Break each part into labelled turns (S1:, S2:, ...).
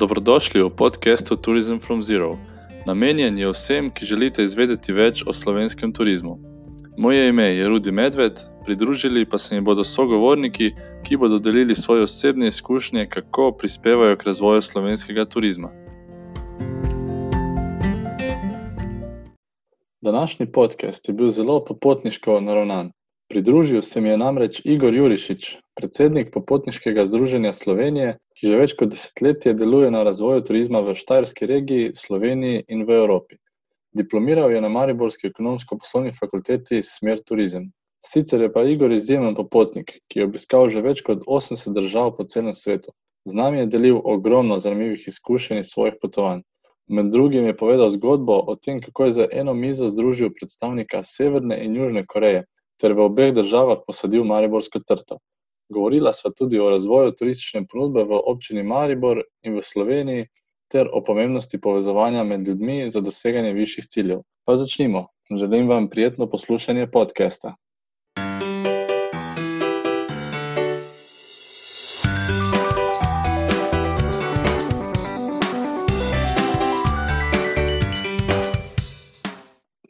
S1: Dobrodošli v podkastu Tourism from Zero. Namenjen je vsem, ki želite izvedeti več o slovenskem turizmu. Moje ime je Rudi Medved, pridružili pa se mi bodo sogovorniki, ki bodo delili svoje osebne izkušnje, kako prispevajo k razvoju slovenskega turizma. Današnji podcast je bil zelo popotniško naravnan. Pridružil se mi je namreč Igor Jurišič, predsednik Popotniškega združenja Slovenije, ki že več kot desetletje deluje na razvoju turizma v Štajerski regiji, Sloveniji in v Evropi. Diplomiral je na Mariborski ekonomsko-poslovni fakulteti smer turizem. Sicer je pa Igor izjemen popotnik, ki je obiskal že več kot 80 držav po celem svetu. Z nami je delil ogromno zanimivih izkušenj iz svojih potovanj. Med drugim je povedal zgodbo o tem, kako je za eno mizo združil predstavnika Severne in Južne Koreje, ter v obeh državah posadil Mariborsko trto. Govorila sva tudi o razvoju turistične ponudbe v občini Maribor in v Sloveniji, ter o pomembnosti povezovanja med ljudmi za doseganje višjih ciljev. Pa začnimo. Želim vam prijetno poslušanje podcasta.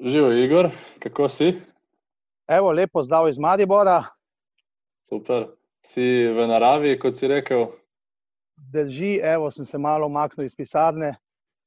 S1: Živijo, Igor, kako si?
S2: Evo, lepo zdrav iz Maribora.
S1: Super. Si v naravi, kot si rekel?
S2: Drži, evo, sem se malo umaknil iz pisarne,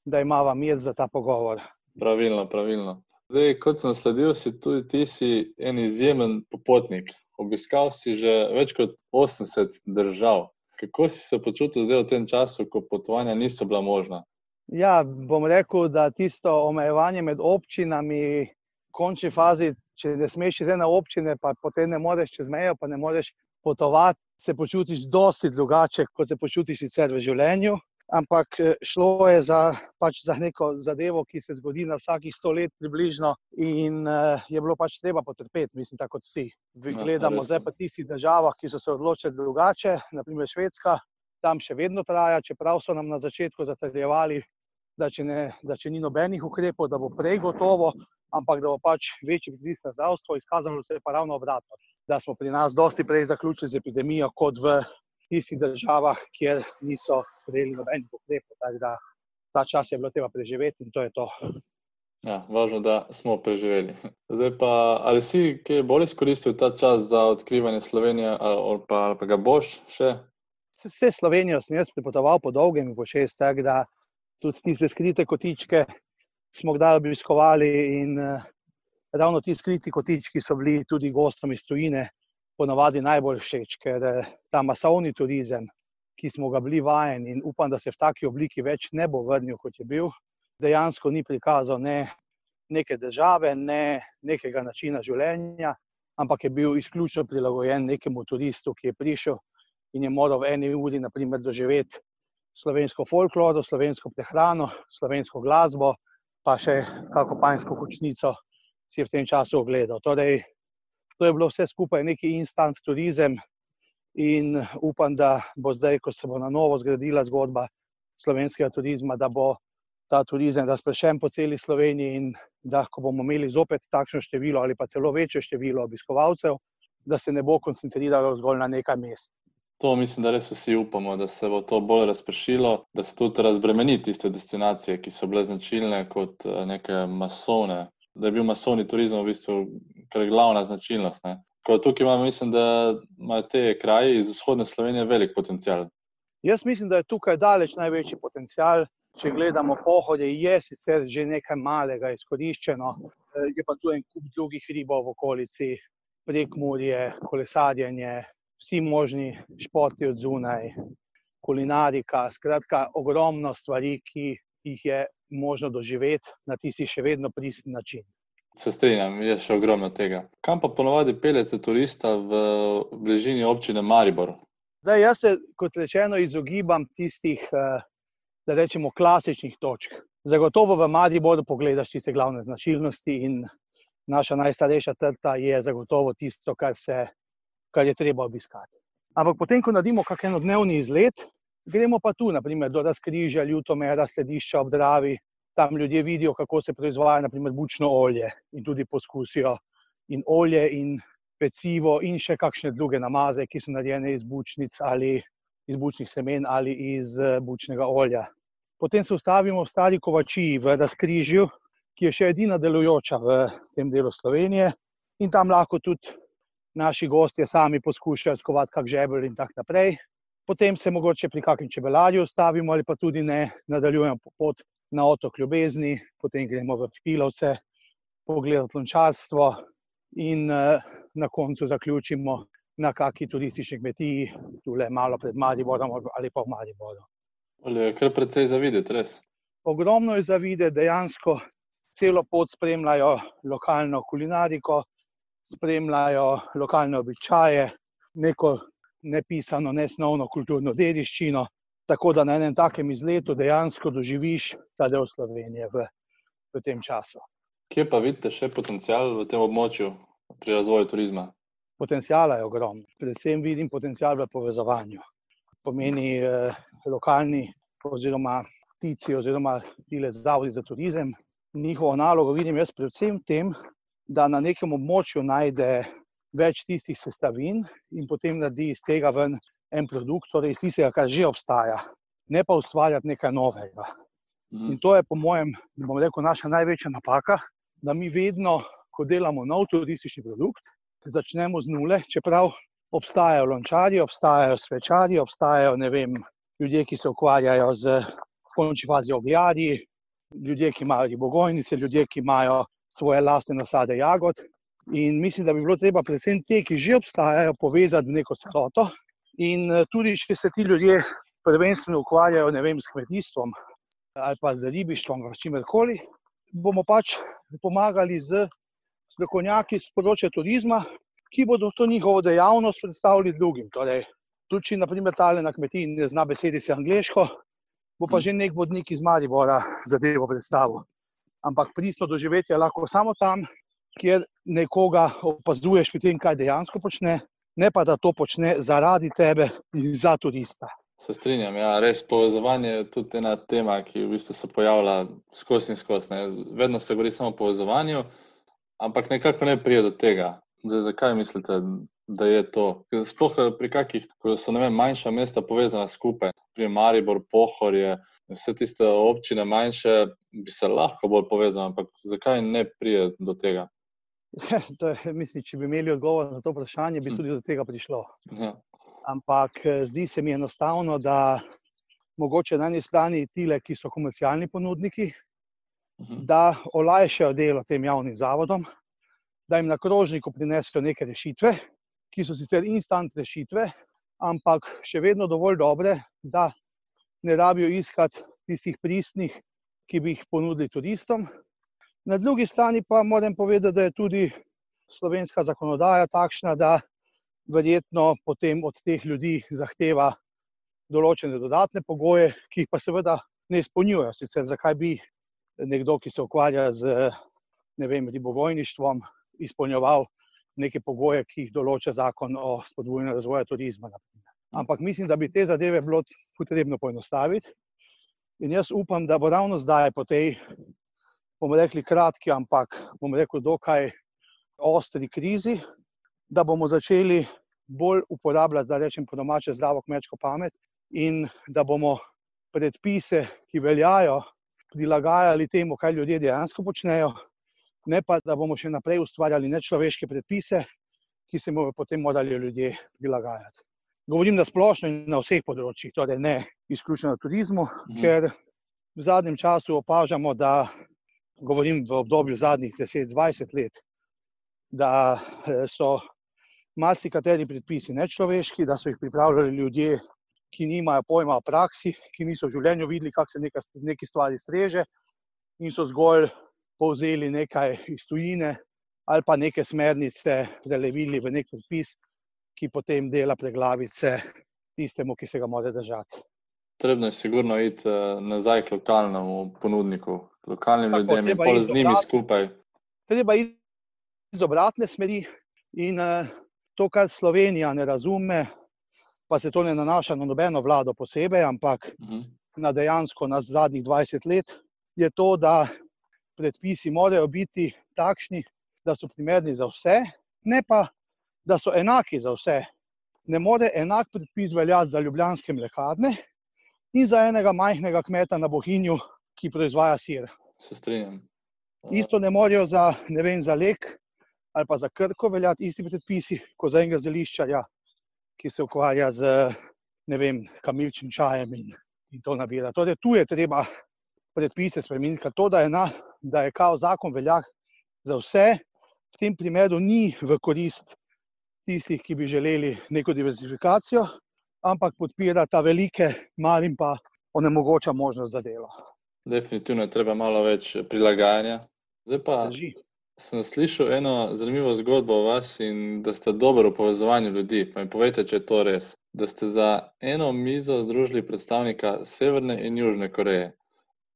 S2: da imamo mir za ta pogovor.
S1: Pravilno, pravilno. Zdaj, kot sem sledil, si tudi ti si en izjemen popotnik. Obiskal si že več kot 80 držav. Kako si se počutil zdaj v tem času, ko potovanja niso bila možna?
S2: Ja, bom rekel, da tisto omejevanje med občinami, v končni fazi, če ne smeš iz ene občine, pa potem ne moreš čez mejo, pa ne moreš potovati, se počutiš dosti drugače, kot se počutiš sicer v življenju. Ampak eh, šlo je za, pač za neko zadevo, ki se zgodi na vsakih sto let, približno, in uh, je bilo pač treba potrpeti, mislim, tako kot vsi. Ja, gledamo ja, zdaj pa tistih državah, ki so se odločili drugače, naprimer Švedska, tam še vedno traja, čeprav so nam na začetku zatrjevali, da če, ne, da če ni nobenih ukrepov, da bo prej gotovo, ampak da bo pač večji pritisk na zdravstvo, izkazalo se je pa ravno obratno, da smo pri nas dosti prej zaključili z epidemijo, kot v tistih državah, kjer niso sprejeli nobenih ukrepov. Tako da ta čas je bilo treba preživeti in to je to.
S1: Ja, važno, da smo preživeli. Zdaj pa, ali si kaj bolj izkoristil ta čas za odkrivanje Slovenije, ali pa, ali pa ga boš še?
S2: Vse Slovenijo sem jaz pripotoval po dolgem in po šest, tako da tudi tiste skrite kotičke, smo kdaj obiskovali. In uh, ravno ti skriti kotički so bili tudi gostom iz tujine, ponavadi najbolj všeč, ker uh, ta masovni turizem, ki smo ga bili vajeni in upam, da se v taki obliki več ne bo vrnil, kot je bil, dejansko ni prikazal ne neke države, ne nekega načina življenja, ampak je bil izključno prilagojen nekemu turistu, ki je prišel in je moral v eni uri, naprimer, doživeti. Slovensko folkloro, slovensko prehrano, slovensko glasbo, pa še kako panjsko kočnico si v tem času ogledal. Torej, to je bilo vse skupaj neki instant turizem in upam, da bo zdaj, ko se bo na novo zgradila zgodba slovenskega turizma, da bo ta turizem razpršen po celi Sloveniji in da ko bomo imeli zopet takšno število ali pa celo večje število obiskovalcev, da se ne bo koncentriralo zgolj na nekaj mest.
S1: To mislim, da res vsi upamo, da se bo to bolj razpršilo, da se tudi razbremeni tiste destinacije, ki so bile značilne kot eh, neke masovne. Da je bil masovni turizem v bistvu glavna značilnost. Ne. Ko tukaj imamo, mislim, da imajo te kraje iz vzhodne Slovenije velik potencial.
S2: Jaz mislim, da je tukaj daleč največji potencial. Če gledamo pohode, je sicer že nekaj malega izkoriščeno, eh, je pa tu en kup drugih ribov v okolici, prek morja, kolesarjenje, vsi možni športi od zunaj, kulinarika, skratka, ogromno stvari, ki jih je možno doživeti na tisti še vedno pristen način.
S1: Se strinjam, je še ogromno tega. Kam pa ponovadi peljete turista v bližini občine Maribor?
S2: Zdaj, jaz se, kot rečeno, izogibam tistih, eh, da rečemo, klasičnih točk. Zagotovo v Mariboru pogledaš tiste glavne značilnosti in naša najstarejša trta je zagotovo tisto, kar se kar je treba obiskati. Ampak potem, ko naredimo kakšen dnevni izlet, gremo pa tu, naprimer, do razkrižja, ljutomera, sledišča ob Dravi. Tam ljudje vidijo, kako se proizvaja, naprimer, bučno olje in tudi poskusijo in olje in pecivo in še kakšne druge namaze, ki so narejene iz bučnic ali iz bučnih semen ali iz eh, bučnega olja. Potem se ustavimo v stari kovači v razkrižju, ki je še edina delujoča v tem delu Slovenije, in tam lahko tudi naši gostje sami poskušajo skovati kak žebelj in tako naprej. Potem se mogoče pri kakšnem čebelarju ustavimo ali pa tudi ne, nadaljujemo pot na otok Ljubezni, potem gremo v Filovce, pogledati lončarstvo in uh, na koncu zaključimo na kakšni turistični kmetiji, tukaj malo pred Mariborom ali pa v Mariboru.
S1: Je kar precej zavideti, res?
S2: Ogromno je zavideti, dejansko celo pot spremljajo lokalno kulinariko, spremljajo lokalne običaje, neko nepisano, nesnovno kulturno dediščino. Tako da na enem takem izletu dejansko doživiš ta del Slovenije v, v tem času.
S1: Kje pa vidite še potencial v tem območju pri razvoju turizma?
S2: Potencijala je ogromno. Predvsem vidim potencijal v povezovanju. Pomeni eh, lokalni oziroma ptici oziroma tile zavodi za turizem. Njihovo nalogo vidim jaz predvsem v tem, da na nekem območju najde več tistih sestavin in potem naredi iz tega ven en produkt, torej iz tistega, kar že obstaja, ne pa ustvarjati nekaj novega. Mhm. In to je, po mojem, bom rekel, naša največja napaka, da mi vedno, ko delamo nov turistični produkt, začnemo z nule, čeprav obstajajo lončari, obstajajo svečari, obstajajo vem, ljudje, ki se ukvarjajo z končni fazi ogledi, ljudje, ki imajo ribogojnice, ljudje, ki imajo svoje lastne nasade jagod. In mislim, da bi bilo treba predvsem te, ki že obstajajo, povezati v neko celoto. In eh, tudi, če se ti ljudje prvenstveno ukvarjajo vem, s kmetijstvom ali pa z ribištvom, s čimerkoli, bomo pač pomagali z strokovnjaki z področja turizma, ki bodo to njihovo dejavnost predstavili drugim. Torej, tudi, če naprimer tale na kmetiji ne zna besedi se angliško, bo pa že nek vodnik iz Maribora zadevo predstavil. Ampak pristno doživetje lahko samo tam, kjer nekoga opazuješ pri tem, kaj dejansko počne, ne pa da to počne zaradi tebe in za turista.
S1: Se strinjam, ja, res povezovanje je tudi ena tema, ki v bistvu se pojavlja skozi in skozi. Vedno se govori samo o povezovanju, ampak nekako ne pride do tega. Zdaj, zakaj mislite, da je to? Sploh eh, pri kakih, ko so vem, manjša mesta povezana skupaj, pri Maribor, Pohorje, vse tiste občine manjše, bi se lahko bolj povezali, ampak zakaj ne pride do tega?
S2: je, mislim, če bi imeli odgovor na to vprašanje, bi hm. tudi do tega prišlo. Ja. Ampak eh, zdi se mi enostavno, da mogoče na eni strani tile, ki so komercialni ponudniki, mhm. da olajšajo delo tem javnim zavodom, da jim na krožniku prinesejo neke rešitve, ki so sicer instant rešitve, ampak še vedno dovolj dobre, da ne rabijo iskati tistih pristnih, ki bi jih ponudili turistom. Na drugi strani pa moram povedati, da je tudi slovenska zakonodaja takšna, da verjetno potem od teh ljudi zahteva določene dodatne pogoje, ki jih pa seveda ne izpolnjujejo. Sicer zakaj bi nekdo, ki se ukvarja z ribogojništvom, izpolnjeval neke pogoje, ki jih določa zakon o spodbujanju razvoja turizma. Ampak mislim, da bi te zadeve bilo potrebno poenostaviti. In jaz upam, da bo ravno zdaj, po tej bomo rekli, kratki, ampak bomo rekli, dokaj ostri krizi, da bomo začeli bolj uporabljati, da rečem po domače, zdravo kmečko pamet in da bomo predpise, ki veljajo, prilagajali temu, kaj ljudje dejansko počnejo, ne pa da bomo še naprej ustvarjali nečloveške predpise, ki se bomo potem morali ljudje prilagajati. Govorim na splošno in na vseh področjih, torej ne izključno na turizmu, mhm. ker v zadnjem času opažamo, da govorim v obdobju zadnjih 10-20 let, da eh, so marsikateri predpisi nečloveški, da so jih pripravljali ljudje, ki nimajo pojma o praksi, ki niso v življenju videli, kako se neka, neki stvari streže in so zgolj povzeli nekaj iz tujine ali pa neke smernice prelevili v nek predpis, ki potem dela preglavice tistemu, ki se ga mora držati.
S1: Trebno je sigurno iti eh, nazaj k lokalnemu ponudniku, lokalnim Tako, ljudem in pol z njimi skupaj.
S2: Treba iti iz obratne smeri in uh, to, kar Slovenija ne razume, pa se to ne nanaša na nobeno vlado posebej, ampak uh mhm. -huh. na dejansko na zadnjih 20 let, je to, da predpisi morajo biti takšni, da so primerni za vse, ne pa, da so enaki za vse. ne more enak predpis veljati za ljubljanske mlekarne in za enega majhnega kmeta na Bohinju, ki proizvaja sir.
S1: Se strinjam.
S2: Isto ne morejo za, ne vem, za lek ali pa za krko veljati isti predpisi, kot za enega zeliščarja, ki se ukvarja z, vem, kamilčnim čajem in, in to nabira. Torej, tu je treba predpise spremeniti, ker to, da je, na, da je kao zakon veljak za vse, v tem primeru ni v korist tistih, ki bi želeli neko diverzifikacijo, ampak podpira ta velike, malim pa onemogoča možnost za delo.
S1: Definitivno je treba malo več prilagajanja. Zdaj pa
S2: Drži.
S1: sem slišal eno zanimivo zgodbo o vas in da ste dobro v povezovanju ljudi. Pa mi povejte, če je to res. Da ste za eno mizo združili predstavnika Severne in Južne Koreje.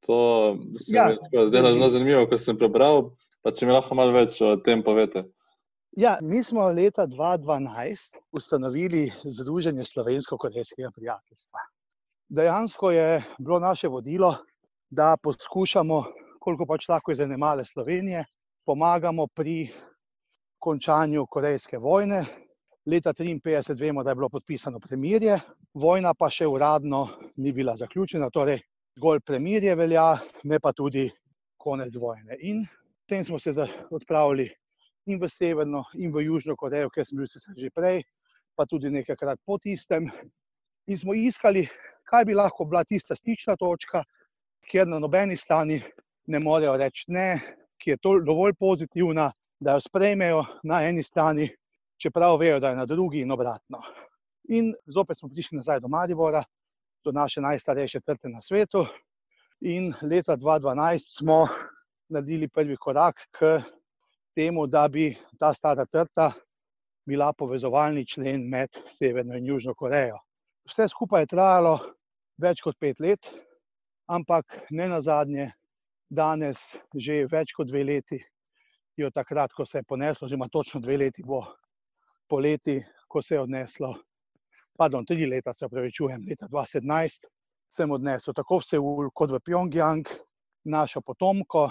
S1: To se
S2: Ja,
S1: mi je zdelo zelo zanimivo, ko sem prebral. Pa če mi lahko malo več o tem povete.
S2: Ja, mi smo leta 2012 ustanovili Združenje slovensko-korejskega prijateljstva. Dejansko je bilo naše vodilo, da poskušamo, koliko pač lahko iz ene male Slovenije, pomagamo pri končanju Korejske vojne. Leta 1953 vemo, da je bilo podpisano premirje, vojna pa še uradno ni bila zaključena, torej zgolj premirje velja, ne pa tudi konec vojne. In potem smo se odpravili in v Severno, in v Južno Korejo, ker sem bil sicer že prej, pa tudi nekajkrat po tistem. In smo iskali, kaj bi lahko bila tista stična točka, kjer na nobeni strani ne morejo reči ne, ki je tol- dovolj pozitivna, da jo sprejmejo na eni strani, čeprav vejo, da je na drugi in obratno. In zopet smo prišli nazaj do Maribora, do naše najstarejše trte na svetu. In leta 2012 smo naredili prvi korak k temu, da bi ta stara trta bila povezovalni člen med Severno in Južno Korejo. Vse skupaj je trajalo več kot pet let, ampak ne na zadnje, danes, že več kot dve leti, je od takrat, ko se je poneslo, oziroma točno dve leti bo poleti, ko se je odneslo, pardon, tri leta se opravičujem, leta 2017 sem odnesel tako v Seul kot v Pjongjang našo potomko,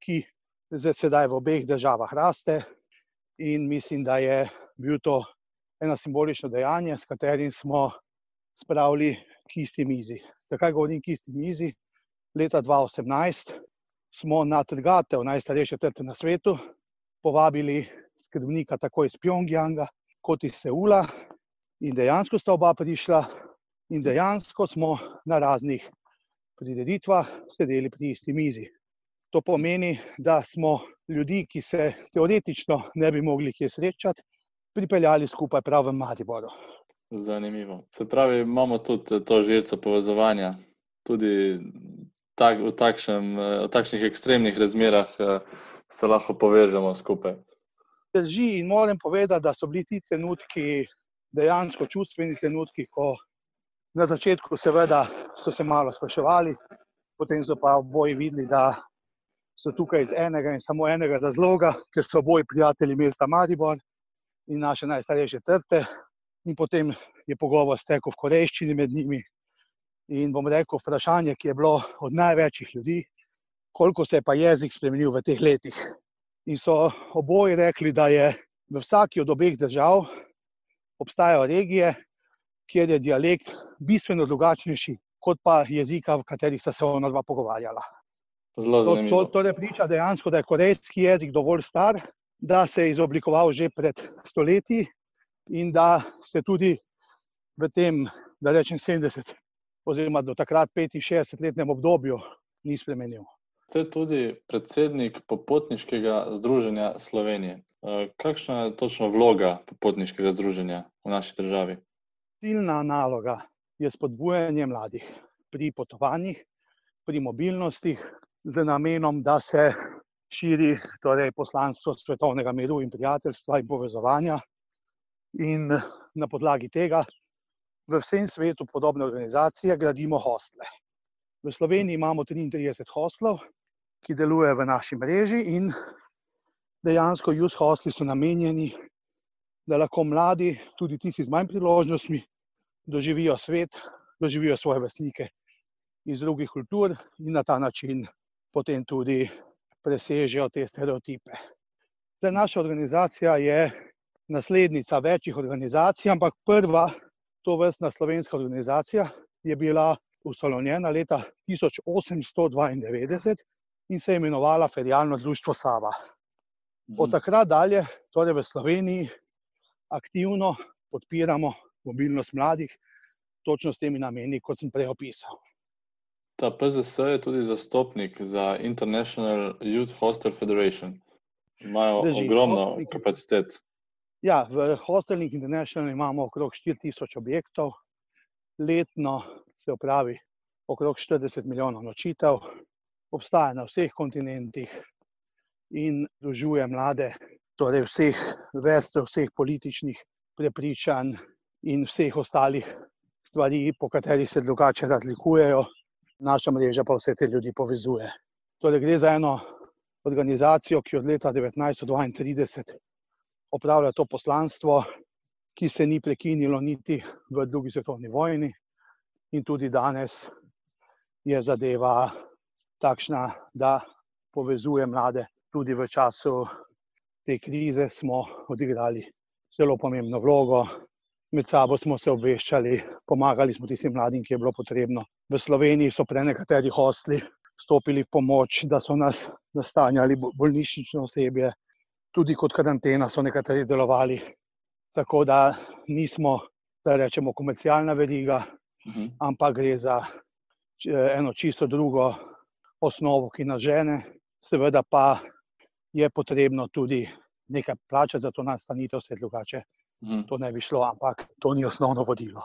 S2: ki zdaj sedaj v obeh državah raste. In mislim, da je bil to eno simbolično dejanje, s katerim smo spravili k isti mizi. Zakaj govorim k isti mizi? Leta 2018 smo na trgatev najstarejše trte na svetu povabili skrbnika tako iz Pjongjanga kot iz Seula in dejansko sta oba prišla in dejansko smo na raznih prireditvah sedeli pri isti mizi. To pomeni, da smo ljudi, ki se teoretično ne bi mogli kje srečati, pripeljali skupaj prav v Mariboru.
S1: Zanimivo. Se pravi, imamo tudi to žirico povezovanja, tudi tak, v, takšnem, eh, v takšnih ekstremnih razmerah eh, se lahko povežemo skupaj.
S2: Drži in moram povedati, da so bili ti trenutki dejansko čustveni trenutki, ko na začetku seveda so se malo spraševali, potem so pa oboji videli, da so tukaj iz enega in samo enega razloga, ker so oboji prijatelji mesta Maribor in naše najstarejše trte. In potem je pogovor stekel v korejščini med njimi. In bom rekel, vprašanje, ki je bilo od največjih ljudi, koliko se je pa jezik spremenil v teh letih. In so oboji rekli, da je v vsaki od obeh držav obstajajo regije, kjer je dialekt bistveno drugačnejši, kot pa jezika, v katerih sta se ona dva pogovarjala.
S1: Zelo
S2: To, to
S1: zanimivo.
S2: torej priča dejansko, da je korejski jezik dovolj star, da se je izoblikoval že pred stoletji in da se tudi v tem, da rečem, 70 oziroma do takrat 65-letnem obdobju ni spremenil.
S1: Ste tudi predsednik popotniškega združenja Slovenije. Eh, Kakšna je točno vloga popotniškega združenja v naši državi?
S2: Ciljna naloga je spodbujanje mladih pri potovanjih, pri mobilnostih, z namenom, da se širi torej, poslanstvo svetovnega miru in prijateljstva in povezovanja. In na podlagi tega v vsem svetu podobne organizacije gradimo hostle. V Sloveniji imamo 33 hostlov, ki delujejo v naši mreži, in dejansko youth hostli so namenjeni, da lahko mladi, tudi tisti z manj priložnostmi, doživijo svet, doživijo svoje vrstnike iz drugih kultur in na ta način potem tudi presežejo te stereotipe. Zdaj, naša organizacija je naslednica večjih organizacij, ampak prva to vrstna slovenska organizacija je bila ustanovljena leta 1892 in se je imenovala Ferijalno društvo Sava. Od
S1: Mhm.
S2: takrat dalje, torej v Sloveniji, aktivno podpiramo mobilnost mladih, točno s temi nameni, kot sem prej opisal.
S1: Ta PZS je tudi zastopnik za International Youth Hostel Federation. Imajo
S2: Drži.
S1: ogromno kapacitet.
S2: Ja, v Hostelnik International imamo okrog 4000 objektov, letno se opravi okrog 40 milijonov nočitev, obstaja na vseh kontinentih in združuje mlade, torej vseh vrst, vseh političnih prepričanj in vseh ostalih stvari, po katerih se drugače razlikujejo. Naša mreža pa vse te ljudi povezuje. Torej, gre za eno organizacijo, ki od leta 1932 opravlja to poslanstvo, ki se ni prekinilo niti v drugi svetovni vojni, in tudi danes je zadeva takšna, da povezuje mlade. Tudi v času te krize smo odigrali zelo pomembno vlogo. Med sabo smo se obveščali, pomagali smo tistim mladim, ki je bilo potrebno. V Sloveniji so pre nekateri hostli stopili v pomoč, da so nas nastanjali bo- bolnišnično osebje, tudi kot karantena so nekateri delovali. Tako da nismo, da rečemo, komercialna veriga,
S1: Mhm.
S2: ampak gre za eno čisto drugo osnovo, ki nas žene. Seveda pa je potrebno tudi nekaj plačati za to nastanitev, vse drugače
S1: Mhm.
S2: to ne bi šlo, ampak to ni osnovno vodilo.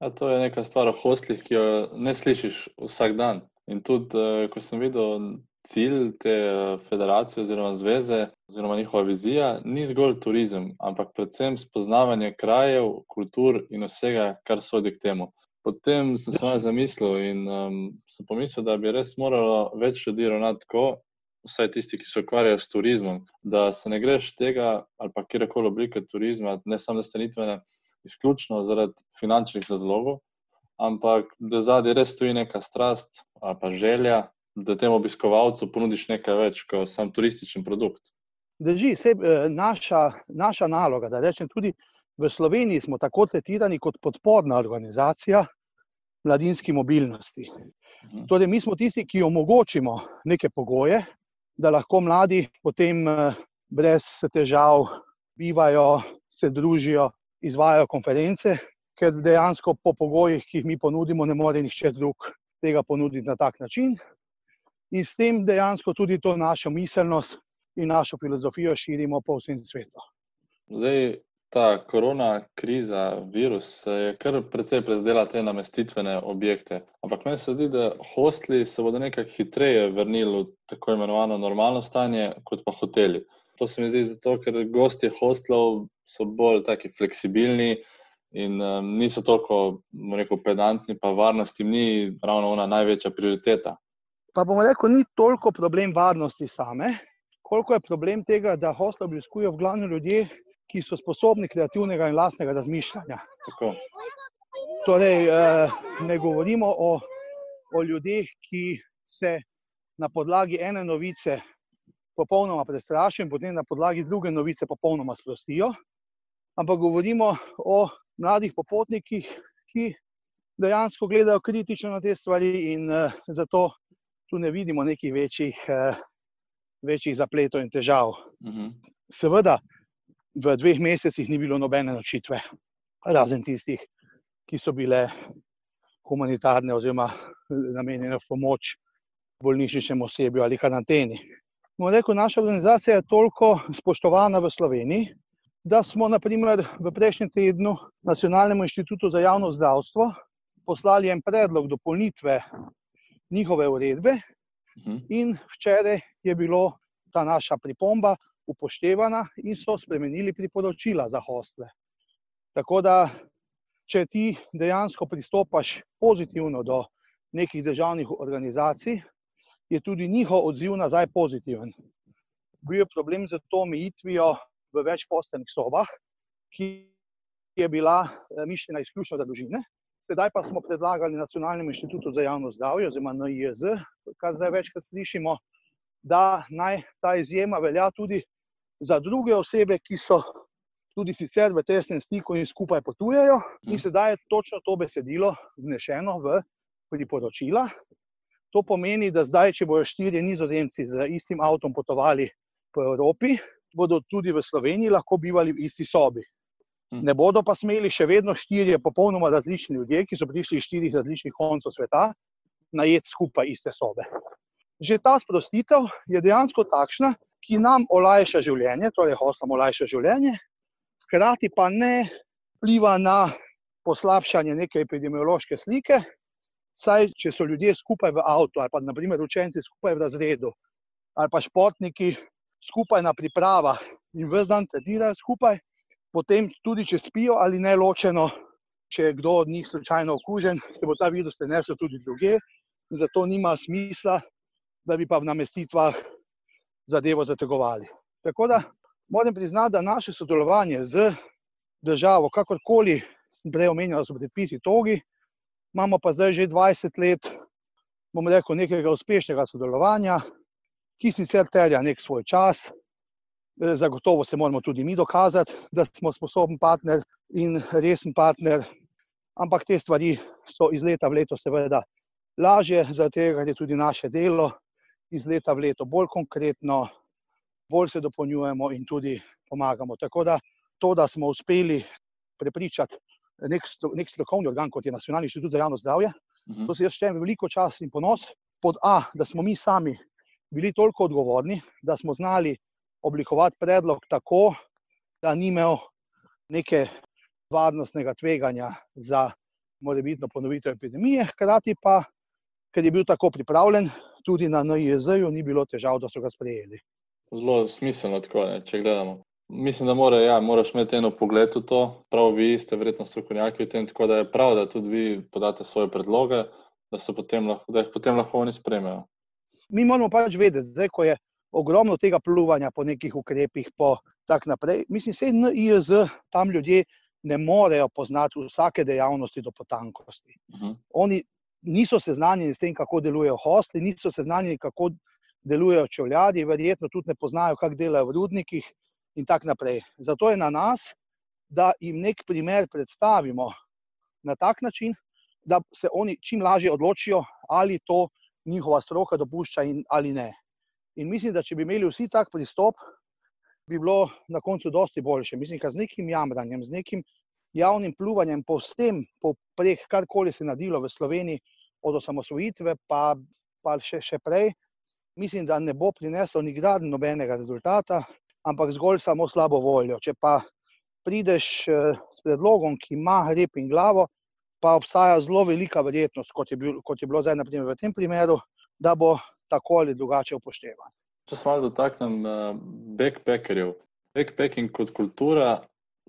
S1: A to je neka stvar o hostlih, ki jo ne slišiš vsak dan. In tudi, eh, ko sem videl cilj te eh, federacije oziroma zveze, oziroma njihova vizija, ni zgolj turizem, ampak predvsem spoznavanje krajev, kultur in vsega, kar sodi k temu. Potem sem se malo zamislil in um, sem pomislil, da bi res moralo več ljudi ravnati tako, vsaj tisti, ki se ukvarjajo s turizmom, da se ne greš tega ali pa kjerkoli oblike turizma, ne samo nastanitvene, izključno zaradi finančnih razlogov, ampak da zadaj res stoji neka strast ali pa želja, da temu obiskovalcu ponudiš nekaj več kot sam turističen produkt.
S2: Drži, se, naša, naša naloga, da rečem tudi v Sloveniji, smo tako tretirani kot podporna organizacija mladinski mobilnosti.
S1: Mhm.
S2: Torej, mi smo tisti, ki omogočimo neke pogoje, da lahko mladi potem eh, brez težav bivajo, se družijo, izvajajo konference, ker dejansko po pogojih, ki jih mi ponudimo, ne more nihče drug tega ponuditi na tak način. In s tem dejansko tudi to našo miselnost in našo filozofijo širimo po vsem svetu.
S1: Zdaj, ta korona kriza, virus, je kar precej prezdela te namestitvene objekte. Ampak meni se zdi, da hostli se bodo nekako hitreje vrnili v tako imenovano normalno stanje, kot pa hoteli. To se mi zdi zato, ker gostje hostlov so bolj taki fleksibilni in um, niso toliko, bom rekel, pedantni, pa varnost jim ni ravno ona največja prioriteta.
S2: Pa bomo rekel, ni toliko problem varnosti same, koliko je problem tega, da hostel obiskujejo v glavnem ljudje, ki so sposobni kreativnega in lastnega razmišljanja.
S1: Tako.
S2: Torej, eh, ne govorimo o, o ljudeh, ki se na podlagi ene novice popolnoma prestrašijo in potem na podlagi druge novice popolnoma sprostijo, ampak govorimo o mladih popotnikih, ki dejansko gledajo kritično na te stvari in uh, zato tu ne vidimo nekih večjih, uh, večjih zapletov in težav.
S1: Mhm.
S2: Seveda, v dveh mesecih ni bilo nobene nočitve, razen tistih, ki so bile humanitarne oziroma namenjene v pomoč bolnišničnemu osebju ali karanteni. No, rekel, naša organizacija je toliko spoštovana v Sloveniji, da smo naprimer v prejšnjem tednu Nacionalnemu inštitutu za javno zdravstvo poslali en predlog dopolnitve njihove uredbe
S1: Mhm.
S2: in včeraj je bilo ta naša pripomba upoštevana in so spremenili priporočila za hostle. Tako da, če ti dejansko pristopaš pozitivno do nekih državnih organizacij, je tudi njihov odziv nazaj pozitiven. Bil je problem z to omejitvijo v večposteljnih sobah, ki je bila eh, mišljena izključno za družine. Sedaj pa smo predlagali Nacionalnemu inštitutu za javno zdravje, oziroma NIJZ, kar zdaj večkrat slišimo, da naj ta izjema velja tudi za druge osebe, ki so tudi sicer v tesnem stiku in skupaj potujejo. In sedaj je točno to besedilo vnešeno v priporočila. To pomeni, da zdaj, če bodo štirje nizozemci z istim avtom potovali po Evropi, bodo tudi v Sloveniji lahko bivali v isti sobi. Ne bodo pa smeli še vedno štirje popolnoma različni ljudje, ki so prišli iz štirih različnih koncev sveta, najeti skupaj iste sobe. Že ta sprostitev je dejansko takšna, ki nam olajša življenje, torej hostom olajša življenje, hkrati pa ne vpliva na poslabšanje neke epidemiološke slike. Saj, če so ljudje skupaj v avtu, ali pa naprimer učenci skupaj v razredu, ali pa športniki skupaj na pripravah in vse dan trenirajo skupaj, potem tudi, če spijo ali ne ločeno, če je kdo od njih slučajno okužen, se bo ta virus prenesel tudi druge. Zato nima smisla, da bi pa v namestitvah zadevo zategovali. Tako da moram priznati, da naše sodelovanje z državo, kakorkoli sem prej omenjal, so predpisi togi, imamo pa zdaj že 20 let, bom rekel, nekega uspešnega sodelovanja, ki sicer terja nek svoj čas. Zagotovo se moramo tudi mi dokazati, da smo sposoben partner in resen partner, ampak te stvari so iz leta v leto seveda lažje, zaradi tega je tudi naše delo iz leta v leto bolj konkretno, bolj se dopolnjujemo in tudi pomagamo. Tako da to, da smo uspeli prepričati nek, nek strokovni organ, kot je Nacionalni inštitut za javno zdravje, uhum. to se jaz štejem veliko čas in ponos, pod A, da smo mi sami bili toliko odgovorni, da smo znali oblikovati predlog tako, da ni imel neke varnostnega tveganja za morebitno ponovitev epidemije, hkrati pa, ker je bil tako pripravljen, tudi na NIJZ-ju ni bilo težav, da so ga sprejeli.
S1: Zelo smiselno, tako, ne, če gledamo. Mislim, da mora, ja, moraš imeti eno pogled v to. Prav vi ste verjetno strokovnjaki v tem, tako da je prav, da tudi vi podate svoje predloge, da, potem lahko, da jih potem lahko oni sprejmejo.
S2: Mi moramo pač vedeti, zdaj, ko je ogromno tega pluvanja po nekih ukrepih, po tak naprej. Mislim, da na IEZ tam ljudje ne morejo poznati vsake dejavnosti do potankosti. Uh -huh. Oni niso seznanjeni s tem, kako delujejo hostli, niso seznanjeni, kako delujejo čevljadi, verjetno tudi ne poznajo, kako delajo v rudnikih in tako naprej. Zato je na nas, da jim nek primer predstavimo na tak način, da se oni čim lažje odločijo, ali to njihova stroka dopušča in ali ne. In mislim, da če bi imeli vsi tak pristop, bi bilo na koncu dosti boljše. Mislim, da z nekim jamranjem, z nekim javnim pluvanjem po vsem, po preh, karkoli se je nadilo v Sloveniji, od osamosvojitve pa, pa še, še prej, mislim, da ne bo prinesel nikdar nobenega rezultata, ampak zgolj samo slabo voljo. Če pa prideš eh, s predlogom, ki ima rep in glavo, pa obstaja zelo velika verjetnost, kot je, bil, kot je bilo zdaj naprimer, v tem primeru, da bo tako ali drugače upoštevan.
S1: Če se malo dotaknem uh, backpackerjev. Backpacking kot kultura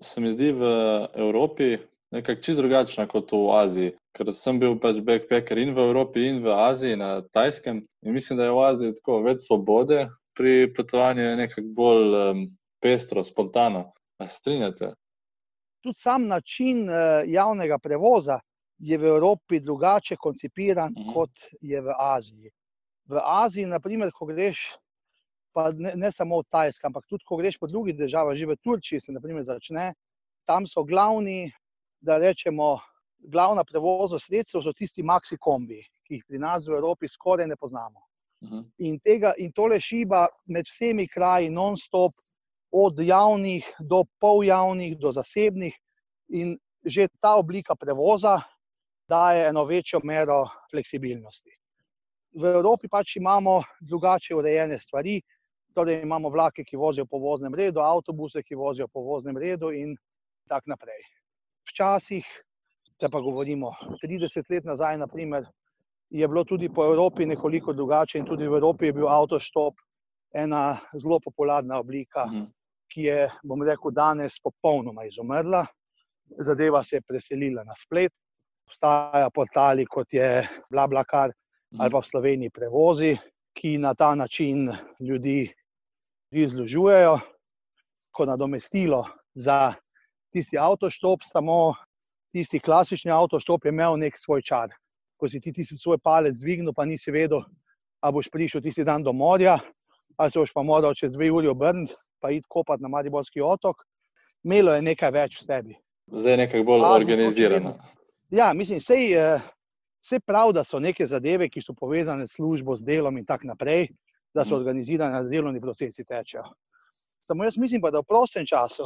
S1: se mi zdi v Evropi nekako čisto drugačna kot v Aziji. Ker sem bil pač backpacker in v Evropi, in v Aziji, na Tajskem. In mislim, da je v Aziji tako več svobode pri potovanju, nekako bolj um, pestro, spontano. A se strinjate?
S2: Tudi sam način uh, javnega prevoza je v Evropi drugače koncipiran, uh mhm. -huh. kot je v Aziji. V Aziji, naprimer, ko greš, pa ne, ne samo v Tajskem, ampak tudi ko greš po drugih državah, že v Turčiji se naprimer, začne, tam so glavni, da rečemo, glavna prevozna sredstva so tisti maxi kombi, ki jih pri nas v Evropi skoraj ne poznamo. Mhm. In, tega, in tole šiba med vsemi kraji, non-stop, od javnih do poljavnih, do zasebnih, in že ta oblika prevoza daje eno večjo mero fleksibilnosti. V Evropi pač imamo drugače urejene stvari, torej imamo vlake, ki vozijo po voznem redu, avtobuse, ki vozijo po voznem redu, in tako naprej. Včasih, te pa govorimo 30 let nazaj, naprimer, je bilo tudi po Evropi nekoliko drugače in tudi v Evropi je bil avtoštop ena zelo popularna oblika, mhm. ki je, bom rekel, danes popolnoma izumrla. Zadeva se je preselila na splet. Obstajajo portali kot je BlaBlaCar. Ali pa v Sloveniji prevozi, ki na ta način ljudi izložujejo, kot nadomestilo za tisti avtoštop, samo tisti klasični avtoštop je imel nek svoj čar ko si ti, ti si svoj palec dvignil, pa nisi vedel, ali boš prišel tisti dan do morja, ali se boš pa moral čez dve uri obrniti, pa iti kopati na Mariborski otok. imelo je nekaj več v sebi.
S1: Zdaj je nekako bolj
S2: Razlog
S1: organizirano.
S2: Ja, mislim, sej, sej prav, da so neke zadeve, ki so povezane s službo, z delom in tako naprej, da so
S1: Mhm.
S2: organizirane, da delovni procesi tečejo. Samo jaz mislim pa, da v prostem času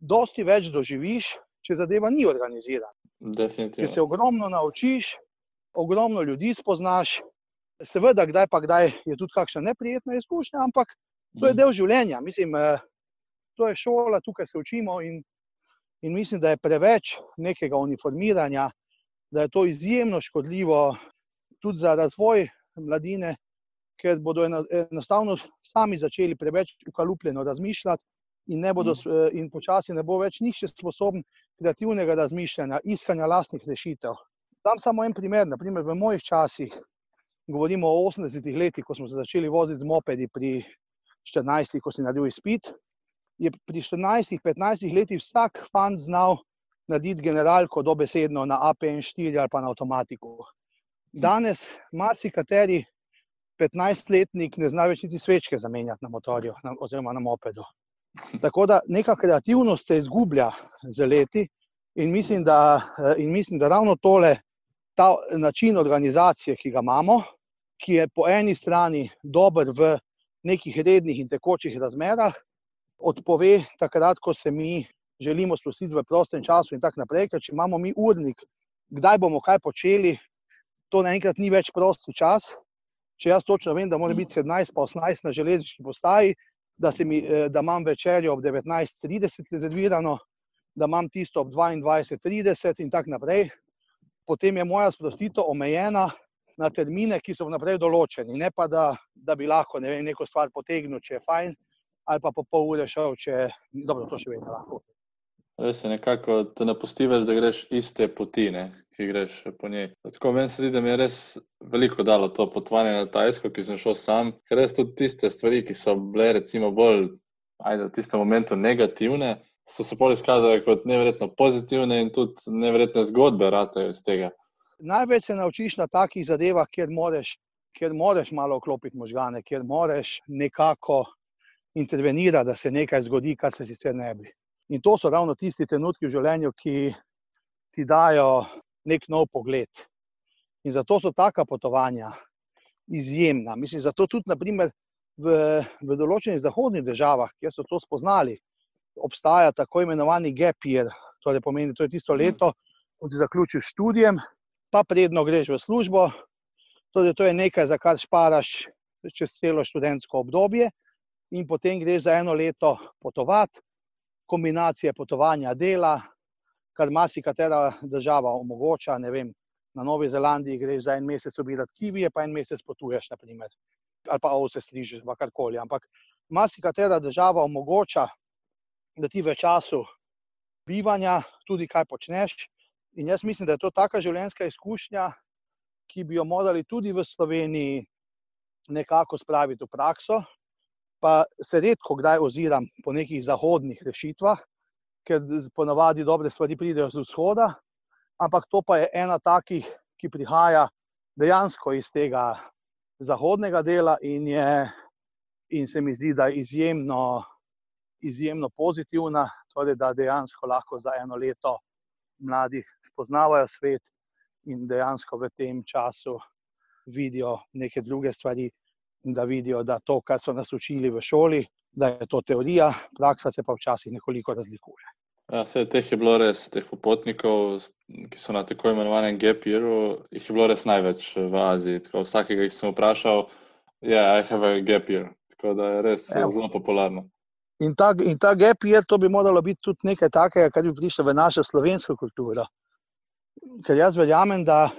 S2: dosti več doživiš, če zadeva ni organizirana. Ker se
S1: Definitivno.
S2: ogromno naučiš, ogromno ljudi spoznaš, seveda, kdaj pa kdaj je tudi kakšna neprijetna izkušnja, ampak to je
S1: Mhm.
S2: del življenja. Mislim, eh, to je šola, tukaj se učimo in, in mislim, da je preveč nekega uniformiranja, da je to izjemno škodljivo tudi za razvoj mladine, ker bodo eno- enostavno sami začeli preveč ukalupljeno razmišljati. In, ne bodo, s- eh, in počasi ne bo več nihče sposoben kreativnega razmišljanja, iskanja lastnih rešitev. Dam samo en primer. Naprimer, v mojih časih, govorimo o 80-ih letih, ko smo se začeli voziti z mopedi, pri 14, ko si naredil izpit, je pri 14-15 letih vsak fant znal narediti generalko dobesedno na APN4 ali pa na avtomatiku. Danes marsikateri 15-letnik ne zna več niti svečke zamenjati na motorju na, oziroma na mopedu. Tako da neka kreativnost se izgublja z leti in mislim, da, eh, in mislim, da ravno tole, ta način organizacije, ki ga imamo, ki je po eni strani dober v nekih rednih in tekočih razmerah, odpove takrat, ko se mi želimo sprostiti v prostem času in tako naprej, ker če imamo mi urnik, kdaj bomo kaj počeli, to naenkrat ni več prosti čas. Če jaz točno vem, da mora biti 17 pa 18 na železniški postaji, da, mi, eh, da imam večerjo ob 19.30 rezervirano, da imam tisto ob 22.30 in tako naprej, potem je moja sprostitev omejena na termine, ki so vnaprej določeni, ne pa da, da bi lahko ne vem, neko stvar potegnil, če je fajn, ali pa po pol ure šel, če dobro, to še vedno lahko.
S1: Res je nekako, te ne pusti več, da greš iste poti, ne, ki greš po njej. Tako meni se zdi, da mi je res veliko dalo to potovanje na Tajsko, ki sem šel sam, ker res tudi tiste stvari, ki so bile recimo bolj, ajde, v tistem momentu negativne, so se bolj izkazale kot neverjetno pozitivne in tudi neverjetne zgodbe ratejo iz tega.
S2: Največ se naučiš na takih zadevah, kjer moraš, kjer moraš malo oklopiti možgane, kjer moraš nekako intervenirati, da se nekaj zgodi, kar se sicer ne bi. In to so ravno tisti trenutki v življenju, ki ti dajo nek nov pogled. In zato so taka potovanja izjemna. Mislim, zato tudi naprimer, v, v določenih zahodnih državah, kjer so to spoznali, obstaja tako imenovani gap year. Torej pomeni, to je tisto
S1: Mhm.
S2: leto, ko ti zaključiš študijem, pa predno greš v službo. Torej, to je nekaj, za kar šparaš čez celo študentsko obdobje, in potem greš za eno leto potovati, kombinacije potovanja, dela, kar marsikatera država omogoča. Vem, na Novi Zelandiji greš za en mesec obirati kivije, pa en mesec potuješ, naprimer, ali pa ovce strižeš, pa karkoli. Ampak marsikatera država omogoča, da ti v času bivanja tudi kaj počneš. In jaz mislim, da je to taka življenjska izkušnja, ki bi jo morali tudi v Sloveniji nekako spraviti v prakso. Pa se redko kdaj oziram po nekih zahodnih rešitvah, ker ponavadi dobre stvari pridejo z vzhoda, ampak to pa je ena takih, ki prihaja dejansko iz tega zahodnega dela in, je, in se mi zdi, da je izjemno, izjemno pozitivna, torej da dejansko lahko za eno leto mladi spoznavajo svet in dejansko v tem času vidijo neke druge stvari, da vidijo, da to, kar so nas učili v šoli, da je to teorija, praksa se pa včasih nekoliko razlikuje.
S1: Ja, vse teh je bilo res, teh popotnikov, ki so na tako imenovanem gap yearu, jih je bilo res največ v Aziji. Tako vsakega, ki sem vprašal, je, yeah, I have a year. Tako da je res
S2: Evo.
S1: zelo popularno.
S2: In ta, in ta gap year, to bi moralo biti tudi nekaj takega, kar bi prišlo v našo slovensko kulturo. Ker jaz verjamem, da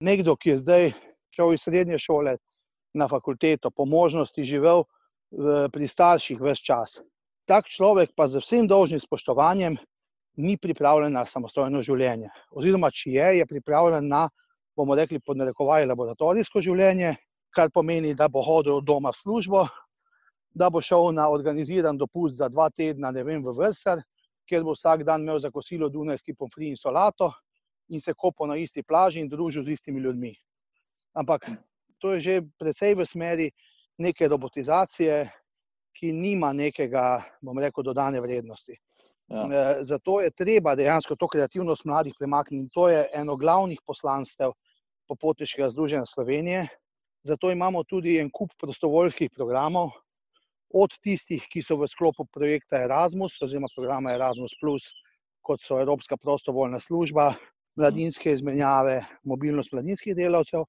S2: nekdo, ki je zdaj šel iz srednje šole na fakulteto, po možnosti živel pri starših vse čas, tak človek pa z vsem dolžnim spoštovanjem ni pripravljen na samostojno življenje. Oziroma, če je, je pripravljen na, bomo rekli, podnarekovaj laboratorijsko življenje, kar pomeni, da bo hodil od doma v službo, da bo šel na organiziran dopust za dva tedna, ne vem, v Vrsar, kjer bo vsak dan imel za kosilo Dunajski pomfri in solato in se kopal na isti plaži in družil z istimi ljudmi. Ampak to je že precej v smeri neke robotizacije, ki nima nekega, bom rekel, dodane vrednosti. Ja. Eh, zato je treba dejansko to kreativnost mladih premakniti. To je eno glavnih poslanstev popotniškega združenja Slovenije. Zato imamo tudi en kup prostovoljskih programov, od tistih, ki so v sklopu projekta Erasmus, oziroma programa Erasmus, kot so Evropska prostovoljna služba, mladinske izmenjave, mobilnost mladinskih delavcev.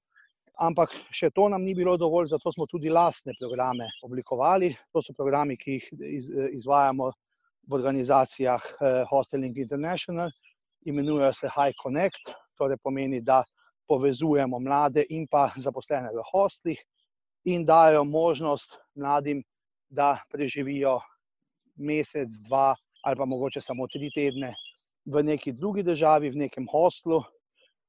S2: Ampak še to nam ni bilo dovolj, zato smo tudi lastne programe oblikovali. To so programi, ki jih izvajamo v organizacijah eh, Hosteling International, imenujejo se High Connect, torej pomeni, da povezujemo mlade in pa zaposlene v hostlih in dajo možnost mladim, da preživijo mesec, dva ali pa mogoče samo tri tedne v neki drugi državi, v nekem hostlu,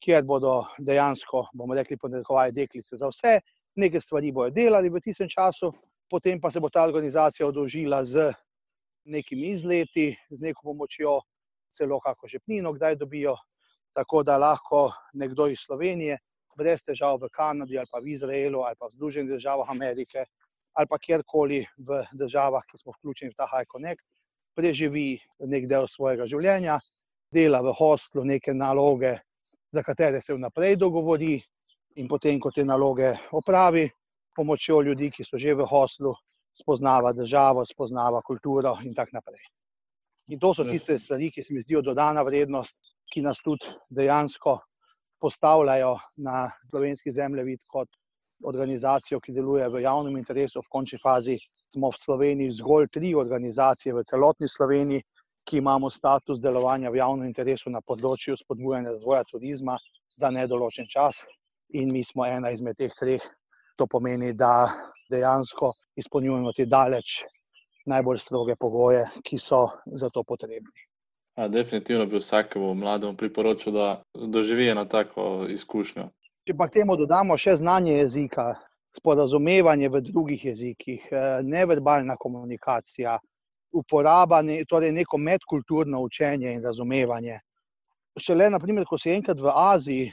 S2: kjer bodo dejansko, bomo rekli, podrekovali deklice za vse, nekaj stvari bojo delali v tistem času, potem pa se bo ta organizacija odložila z nekimi izleti, z neko pomočjo, celo kako žepnino, kdaj dobijo, tako da lahko nekdo iz Slovenije, brez težav v Kanadi ali pa v Izraelu ali pa v Združenih državah Amerike ali pa kjerkoli v državah, ki smo vključeni v ta High Connect, preživi nek del svojega življenja, dela v hostlu neke naloge, za katere se vnaprej dogovori, in potem, ko te naloge opravi, pomočjo ljudi, ki so že v hostlu, spoznava državo, spoznava kulturo in tako naprej. In to so tiste stvari, ki se mi zdijo dodana vrednost, ki nas tudi dejansko postavljajo na slovenski zemljevid kot organizacijo, ki deluje v javnem interesu. V končni fazi smo v Sloveniji zgolj tri organizacije v celotni Sloveniji, ki imamo status delovanja v javnem interesu na področju spodbujanja razvoja turizma za nedoločen čas. In mi smo ena izmed teh treh. To pomeni, da dejansko izpolnjujemo te daleč najbolj stroge pogoje, ki so za to potrebni.
S1: A, definitivno bi vsakemu mlademu priporočil, da doživi eno tako izkušnjo.
S2: Če pa k temu dodamo še znanje jezika, sporazumevanje v drugih jezikih, eh, neverbalna komunikacija, uporaba, ne, torej neko medkulturno učenje in razumevanje. Šele, naprimer, ko si enkrat v Aziji,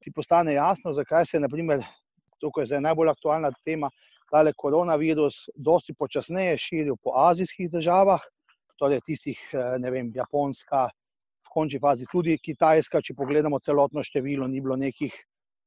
S2: ti postane jasno, zakaj se je tukaj zdaj najbolj aktualna tema, tale koronavirus, dosti počasneje širil po azijskih državah, torej tistih, eh, ne vem, Japonska, v končni fazi tudi Kitajska, če pogledamo celotno število, ni bilo nekih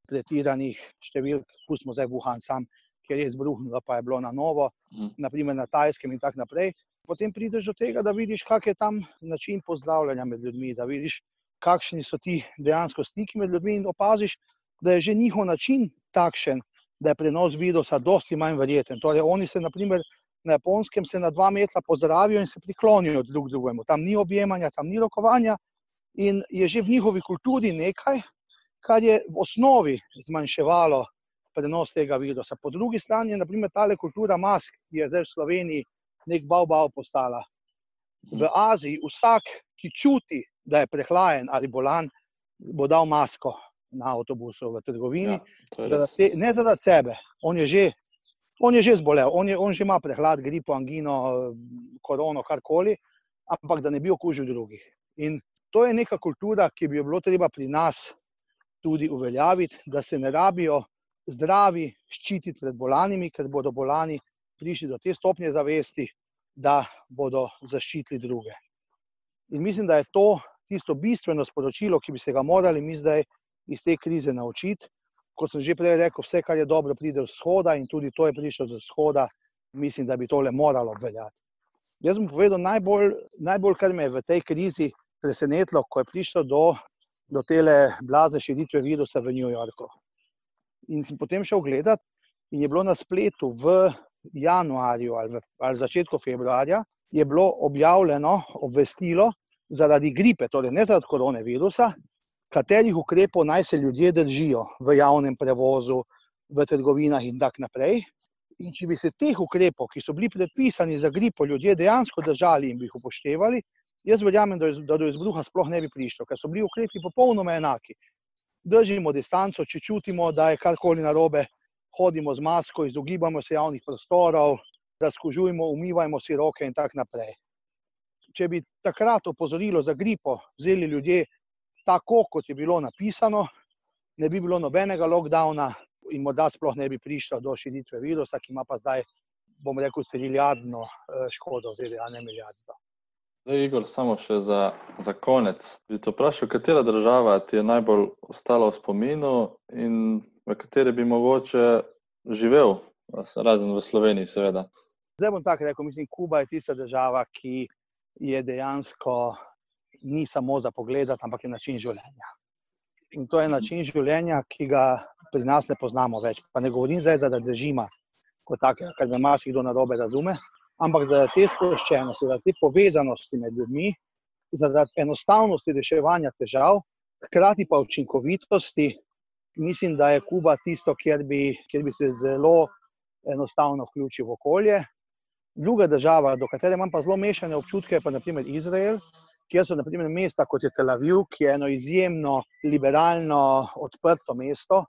S2: pretiranih številk, pustimo zdaj Wuhan sam, ker je izbruhnilo, pa je bilo na novo, mhm. naprimer na Tajskem in tako naprej. Potem prideš do tega, da vidiš, kak je tam način pozdravljanja med ljudmi, da vidiš, kakšni so ti dejansko stiki med ljudmi in opaziš, da je že njihov način takšen, da je prenos virusa dosti manj verjeten. Torej, oni se naprimer na japonskem se na dva metra pozdravijo in se priklonijo drug drugemu. Tam ni objemanja, tam ni rokovanja in je že v njihovi kulturi nekaj, kar je v osnovi zmanjševalo prenos tega virusa. Po drugi strani je naprimer tale kultura mask, ki je zdaj v Sloveniji nek bav-bav postala. V Aziji vsak, ki čuti, da je prehlajen ali bolan, bo dal masko na avtobusu v trgovini. Ja, zaradi te, ne zaradi sebe, on je že, on je že zbolel, on, je, on že ima prehlad, gripo, angino, korono, karkoli, ampak da ne bi okužil drugih. In to je neka kultura, ki bi jo bilo treba pri nas tudi uveljaviti, da se ne rabijo zdravi ščititi pred bolanimi, ker bodo bolani prišli do te stopnje zavesti, da bodo zaščitili druge. In mislim, da je to tisto bistveno sporočilo, ki bi se ga morali mi zdaj iz te krize naučiti. Kot sem že prej rekel, vse, kar je dobro, pride z vzhoda in tudi to je prišlo z vzhoda, mislim, da bi tole moralo obveljati. Jaz bom povedal, najbolj, najbolj kar me je v tej krizi presenetilo, ko je prišlo do, do tele blaze širitve virusa v New Yorku. In sem potem šel gledati, in je bilo na spletu v januarju ali v ali začetku februarja, je bilo objavljeno obvestilo zaradi gripe, torej ne zaradi koronavirusa, katerih ukrepov naj se ljudje držijo v javnem prevozu, v trgovinah in tako naprej. In če bi se teh ukrepov, ki so bili predpisani za gripo, ljudje dejansko držali in bi jih upoštevali, jaz verjamem, da do izbruha sploh ne bi prišlo, ker so bili ukrepi popolnoma enaki. Držimo distanco, če čutimo, da je karkoli narobe, hodimo z masko, izogibamo se javnih prostorov, razkužujemo, umivajmo si roke in tako naprej. Če bi takrat opozorilo za gripo vzeli ljudje tako, kot je bilo napisano, ne bi bilo nobenega lockdowna in morda sploh ne bi prišlo do širitve virusa, ki ima pa zdaj, bom rekel, trilijardno eh, škodo, oziroma ne milijardno.
S1: Zdaj, Igor, samo še za, za konec. Bi te vprašal, katera država ti je najbolj ostala v spominu in v kateri bi mogoče živel, razen v Sloveniji, seveda.
S2: Zdaj bom tako rekel, mislim, Kuba je tista država, ki je dejansko ni samo za pogled, ampak je način življenja. In to je način življenja, ki ga pri nas ne poznamo več. Pa ne govorim zdaj za režima, kot take, kar me marsikdo na robe razume, ampak zaradi te sproščenosti, zaradi te povezanosti med ljudmi, zaradi enostavnosti reševanja težav, hkrati pa učinkovitosti, mislim, da je Kuba tisto, kjer bi, kjer bi se zelo enostavno vključil v okolje. Druga država, do katere imam pa zelo mešane občutke, pa je naprimer Izrael, kjer so naprimer mesta kot je Tel Aviv, ki je eno izjemno liberalno, odprto mesto,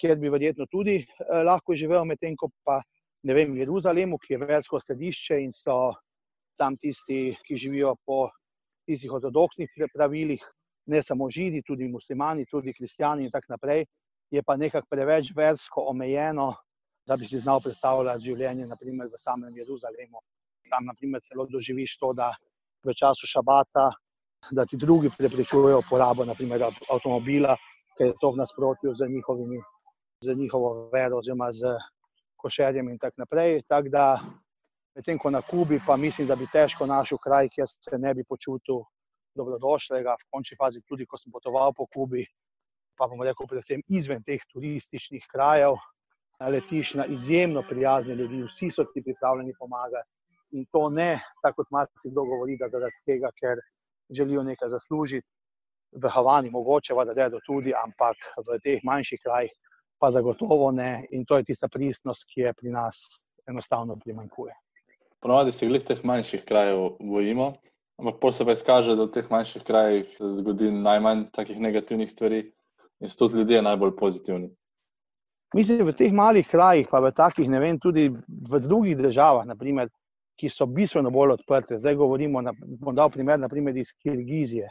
S2: kjer bi verjetno tudi eh, lahko živel, medtem ko pa ne vem, Jeruzalemu, ki je versko središče in so tam tisti, ki živijo po tistih ortodoksnih pravilih, ne samo židi, tudi muslimani, tudi kristijani in tako naprej, je pa nekako preveč versko omejeno, da bi si znal predstavljati življenje naprimer, v samem Jeruzalemu. Tam naprimer, celo doživiš to, da v času šabata, da ti drugi preprečujejo uporabo naprimer, avtomobila, ker je to v nasprotju z, njihovimi, z njihovo vero oziroma z košerjem in tako naprej. Tak da, medtem ko na Kubi, pa mislim, da bi težko našel kraj, kjer se ne bi počutil dobrodošlega, v končni fazi, tudi ko sem potoval po Kubi, pa bom rekel, predvsem izven teh turističnih krajev, letiš na izjemno prijazne ljudi, vsi so ti pripravljeni pomagati. In to ne, tako kot marsikdo govori, da zaradi tega, ker želijo nekaj zaslužiti. V Havani, mogoče, da gredo tudi, ampak v teh manjših krajih pa zagotovo ne. In to je tista pristnost, ki je pri nas enostavno primanjkuje.
S1: Ponovadi se glede teh manjših krajev bojimo, ampak pa se pa izkaže, da v teh manjših krajih zgodi najmanj takih negativnih stvari in so tudi ljudje najbolj pozitivni.
S2: Mislim, v teh malih krajih, pa v takih, ne vem, tudi v drugih državah, naprimer, ki so bistveno bolj odprte. Zdaj govorimo, da bom dal primer, naprimer iz Kirgizije.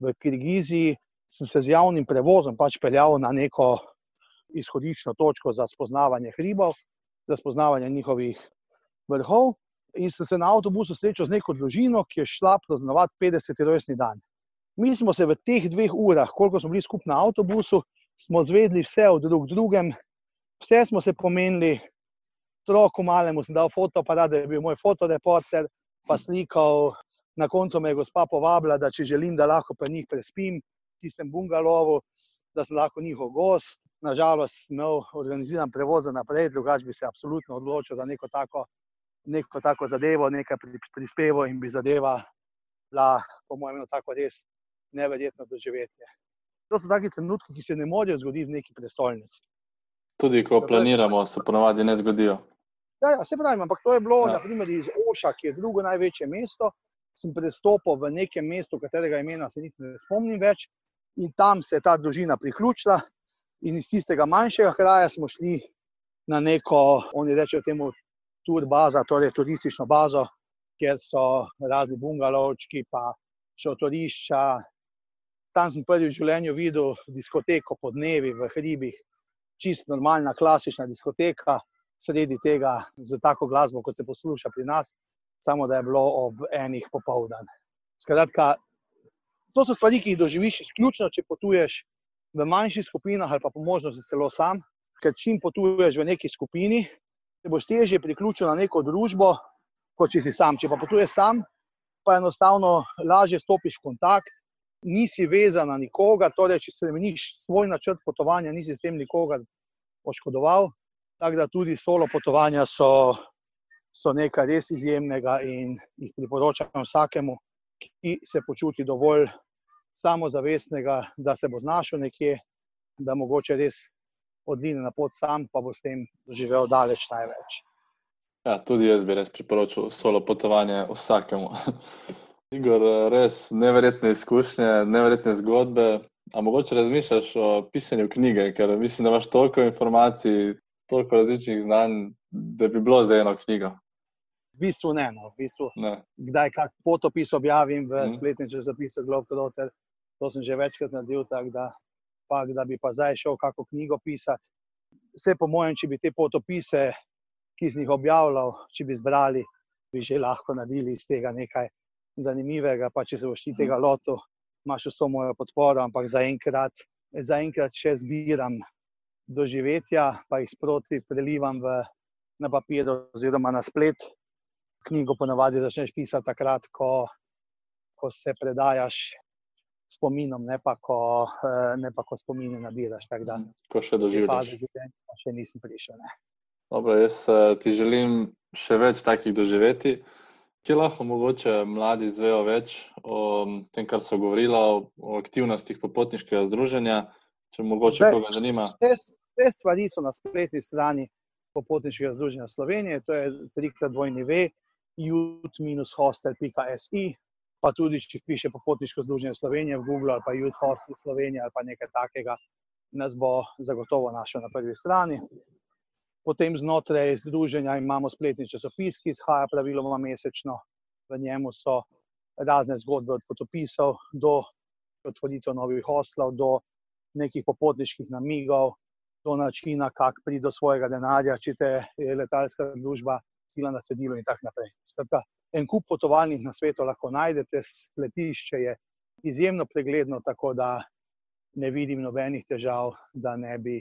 S2: V Kirgiziji sem se z javnim prevozom pač peljal na neko izhodiščno točko za spoznavanje hribov, za spoznavanje njihovih vrhov. In sem se na avtobusu srečal z neko družino, ki je šla praznovati 50. rojstni dan. Mi smo se v teh dveh urah, koliko smo bili skupaj na avtobusu, smo zvedeli vse o drug drugem, vse smo se pomenili. Troku malemu sem dal fotoaparat, da je bil moj fotoreporter, pa slikal. Na koncu me je gospa povabila, da če želim, da lahko pri njih prespim v tistem bungalovu, da sem lahko njihov gost. Nažalost, imel organiziran prevoz naprej, drugače bi se absolutno odločil za neko tako, neko tako zadevo, nekaj prispevo in bi zadeva bila, po mojem, tako res neverjetno doživetje. To so taki trenutki, ki se ne morejo zgoditi v neki prestolnici.
S1: Tudi ko planiramo, se ponovadi ne zgodijo.
S2: Ja, ja, se pravi, ampak to je bilo, ja. naprimer, iz Oša, ki je drugo največje mesto. Sem prestopil v nekem mestu, katerega imena se niti ne spomnim več, in tam se je ta družina priključila, in iz tistega manjšega kraja smo šli na neko, oni rečejo, temu tur bazo, torej turistično bazo, kjer so razni bungalovčki, pa šotorišča. Tam sem prvi v življenju videl diskoteko po dnevi v hribih, čist normalna, klasična diskoteka, sredi tega z tako glasbo, kot se posluša pri nas, samo da je bilo ob enih popoldan. Skratka, to so stvari, ki jih doživiš izključno, če potuješ v manjših skupinah ali pa po možnosti celo sam. Ker čim potuješ v neki skupini, te boš težje priključil na neko družbo, kot če si sam. Če pa potuješ sam, pa enostavno lažje stopiš v kontakt, nisi vezan na nikoga, torej če spremeniš svoj načrt potovanja, nisi s tem nikogar poškodoval. Tako da tudi solo potovanja so, so nekaj res izjemnega in jih priporočam vsakemu, ki se počuti dovolj samozavestnega, da se bo znašel nekje, da mogoče res odline na pot sam, pa bo s tem doživel daleč največ.
S1: Ja, tudi jaz bi res priporočil solo potovanje vsakemu. Igor, res neverjetne izkušnje, neverjetne zgodbe. A mogoče razmišljaš o pisanju knjige, ker mislim, da imaš toliko informacij, toliko različnih znanj, da bi bilo za eno knjigo.
S2: V bistvu ne. No. V bistvu, ne. Kdaj kak potopis objavim v mm. spletnem časopisu Globetrotter, to sem že večkrat naredil, tako da, pa, da bi pa zdaj šel kako knjigo pisati. Vse po mojem, če bi te potopise, ki sem jih objavljal, če bi zbrali, bi že lahko naredili iz tega nekaj zanimivega. Pa če se boš ti tega lotil, imaš vso mojo podporo, ampak zaenkrat, zaenkrat še zbiram doživetja, pa jih sproti prelivam v, na papir, oziroma na splet. Knjigo ponavadi začneš pisati takrat, ko, ko se predajaš spominom, ne pa ko, eh, ne pa, ko spomine nabiraš. Da,
S1: mhm. ko še doživljaš.
S2: Še nisem prišel. Ne.
S1: Dobro, jaz eh, ti želim še več takih doživeti. Kje lahko mogoče mladi zvejo več o tem, kar so govorili, o aktivnostih popotniškega združenja, če mogoče koga zanima?
S2: Te stvari so na spletni strani popotniškega združenja Slovenije, to je trikrat dvojni ve, jut-hostel.si, pa tudi, če piše popotniško združenje Slovenije v Google ali pa Youth Hostel Slovenije ali pa nekaj takega, nas bo zagotovo našel na prvi strani. Potem znotraj združenja imamo spletni časopis, ki izhaja praviloma mesečno. V njemu so razne zgodbe od potopisov do otvoritev novih oslov, do nekih popotniških namigov, do načina, kako priti do svojega denarja, če te je letalska družba sila na cedilu in tako naprej. Skratka, en kup potovalnih na svetu lahko najdete, spletišče je izjemno pregledno, tako da ne vidim nobenih težav, da ne bi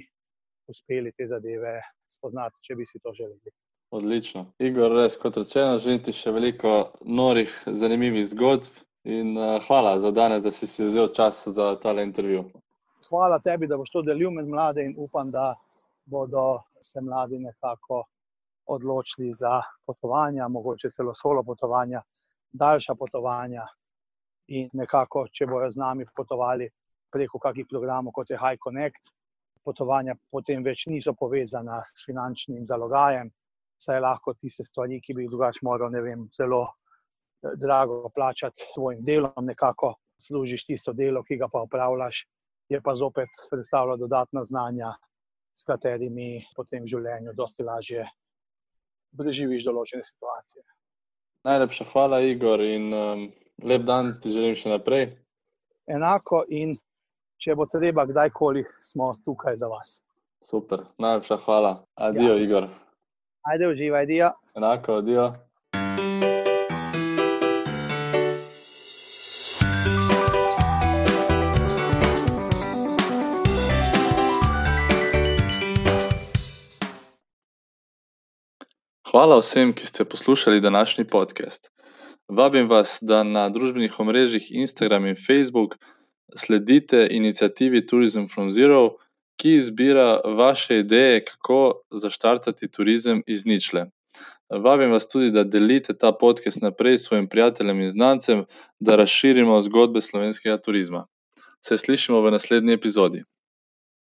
S2: uspeli te zadeve spoznati, če bi si to želeli.
S1: Odlično. Igor, res kot rečeno, želim ti še veliko norih, zanimivih zgodb. In uh, hvala za danes, da si si vzel čas za tale intervju.
S2: Hvala tebi, da boš to delil med mlade in upam, da bodo se mladi nekako odločili za potovanja, mogoče celo solo potovanja, daljša potovanja. In nekako, če bojo z nami potovali preko kakih programov, kot je High Connect, potovanja potem več niso povezana s finančnim zalogajem, saj lahko tiste stvari, ki bi jih drugače moral, ne vem, zelo eh, drago plačati svojim delom, nekako služiš tisto delo, ki ga pa upravljaš, je pa zopet predstavlja dodatna znanja, s katerimi potem v življenju dosti lažje preživiš določene situacije.
S1: Najlepša hvala, Igor, in um, lep dan ti želim še naprej.
S2: Enako in če bo treba, kdajkoli smo tukaj za vas.
S1: Super, najlepša hvala. Adijo, ja. Igor.
S2: Ajde, uživaj, adijo.
S1: Enako, adijo. Hvala vsem, ki ste poslušali današnji podcast. Vabim vas, da na družbenih omrežjih Instagram in Facebook sledite inicijativi Tourism from Zero, ki izbira vaše ideje, kako zaštartati turizem iz ničle. Vabim vas tudi, da delite ta podcast naprej svojim prijateljem in znancem, da razširimo zgodbe slovenskega turizma. Se slišimo v naslednji epizodi.